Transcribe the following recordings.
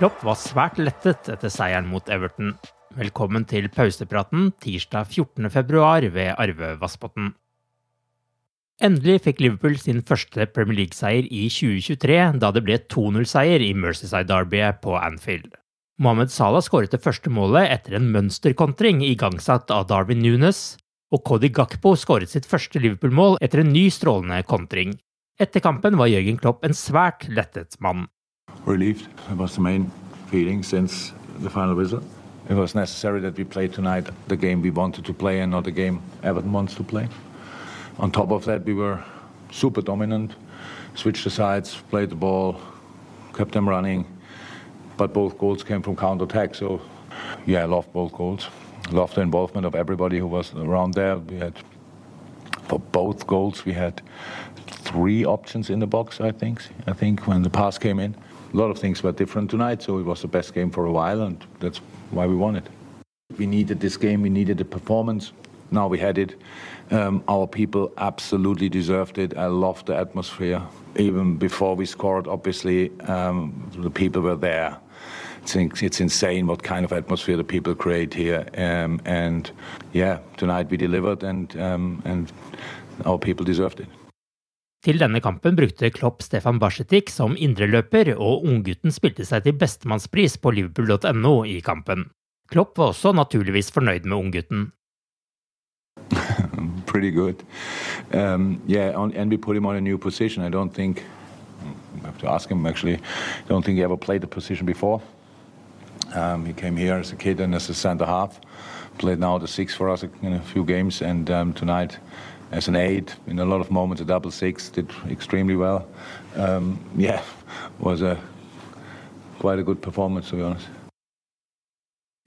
Klopp var svært lettet etter seieren mot Everton. Velkommen til pausepraten tirsdag 14.2 ved Arve Vassbotn. Endelig fikk Liverpool sin første Premier League-seier i 2023, da det ble 2-0-seier i Mercyside Derby på Anfield. Mohammed Salah skåret det første målet etter en mønsterkontring igangsatt av Darwin Nunes, og Cody Gakpo skåret sitt første Liverpool-mål etter en ny strålende kontring. Etter kampen var Jørgen Klopp en svært lettet mann. Relieved. That was the main feeling since the final whistle. It was necessary that we played tonight the game we wanted to play and not the game Everton wants to play. On top of that, we were super dominant, switched the sides, played the ball, kept them running, but both goals came from counter attack. So, yeah, I loved both goals. Loved the involvement of everybody who was around there. We had, for both goals, we had three options in the box, I think. I think when the pass came in a lot of things were different tonight, so it was the best game for a while, and that's why we won it. We needed this game, we needed the performance. Now we had it. Um, our people absolutely deserved it. I loved the atmosphere. Even before we scored, obviously, um, the people were there. It's, it's, insane what kind of atmosphere the people create here. Um, and yeah, tonight we delivered, and, um, and our people deserved it. Til denne kampen brukte Klopp Stefan Barsetik som indreløper, og unggutten spilte seg til bestemannspris på liverpool.no i kampen. Klopp var også naturligvis fornøyd med unggutten. Pretty good. Um, yeah, on, and we put him on a new position. I don't think, I have to ask him actually, I don't think he ever played the position before. Um, he came here as a kid and as a centre half, played now the six for us in a few games, and um, tonight as an aide in a lot of moments a double six did extremely well um, yeah was a quite a good performance to be honest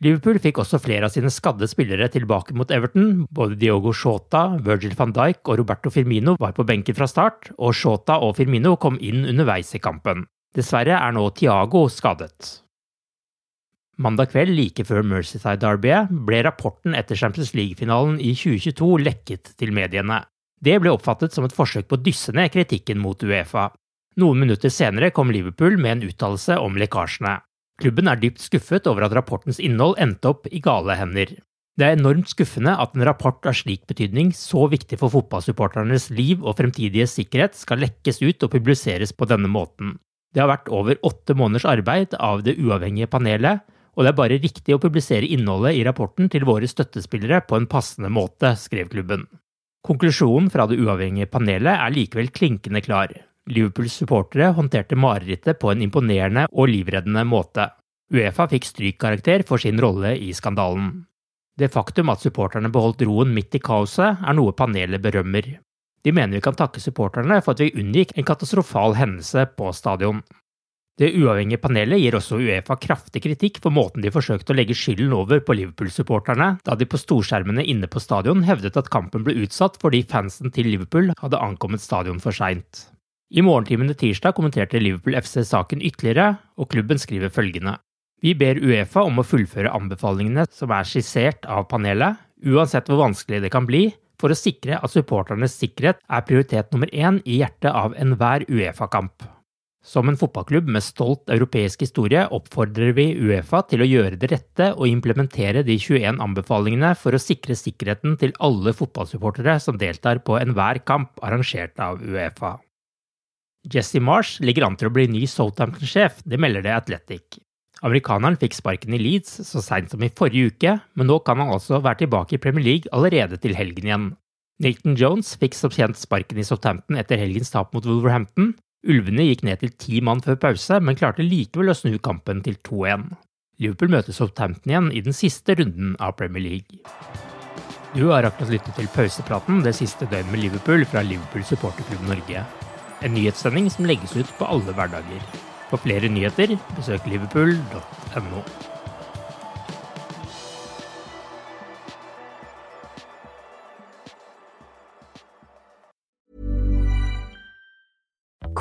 Liverpool fikk også flere av sine skadde spillere tilbake mot Everton. Både Diogo Shota, Virgil van Dijk og Roberto Firmino var på benken fra start, og Shota og Firmino kom inn underveis i kampen. Dessverre er nå Tiago skadet. Mandag kveld like før Mercyside Derbyet ble rapporten etter Champions League-finalen i 2022 lekket til mediene. Det ble oppfattet som et forsøk på å dysse ned kritikken mot Uefa. Noen minutter senere kom Liverpool med en uttalelse om lekkasjene. Klubben er dypt skuffet over at rapportens innhold endte opp i gale hender. Det er enormt skuffende at en rapport av slik betydning, så viktig for fotballsupporternes liv og fremtidige sikkerhet, skal lekkes ut og publiseres på denne måten. Det har vært over åtte måneders arbeid av det uavhengige panelet, og det er bare riktig å publisere innholdet i rapporten til våre støttespillere på en passende måte, skrev klubben. Konklusjonen fra det uavhengige panelet er likevel klinkende klar. Liverpools supportere håndterte marerittet på en imponerende og livreddende måte. Uefa fikk strykkarakter for sin rolle i skandalen. Det faktum at supporterne beholdt roen midt i kaoset, er noe panelet berømmer. De mener vi kan takke supporterne for at vi unngikk en katastrofal hendelse på stadion. Det uavhengige panelet gir også Uefa kraftig kritikk for måten de forsøkte å legge skylden over på Liverpool-supporterne, da de på storskjermene inne på stadion hevdet at kampen ble utsatt fordi fansen til Liverpool hadde ankommet stadion for seint. I morgentimene tirsdag kommenterte Liverpool FC saken ytterligere, og klubben skriver følgende. Vi ber Uefa om å fullføre anbefalingene som er skissert av panelet, uansett hvor vanskelig det kan bli, for å sikre at supporternes sikkerhet er prioritet nummer én i hjertet av enhver Uefa-kamp. Som en fotballklubb med stolt europeisk historie oppfordrer vi Uefa til å gjøre det rette og implementere de 21 anbefalingene for å sikre sikkerheten til alle fotballsupportere som deltar på enhver kamp arrangert av Uefa. Jesse Marsh ligger an til å bli ny Southampton-sjef, det melder det Athletic. Amerikaneren fikk sparken i Leeds så seint som i forrige uke, men nå kan han altså være tilbake i Premier League allerede til helgen igjen. Nilton Jones fikk som kjent sparken i Southampton etter helgens tap mot Wolverhampton. Ulvene gikk ned til ti mann før pause, men klarte likevel å snu kampen til 2-1. Liverpool møter Southampton igjen i den siste runden av Premier League. Du har akkurat lyttet til pausepraten det siste døgnet med Liverpool fra Liverpool supporterklubb Norge. En nyhetssending som legges ut på alle hverdager. For flere nyheter, besøk liverpool.no.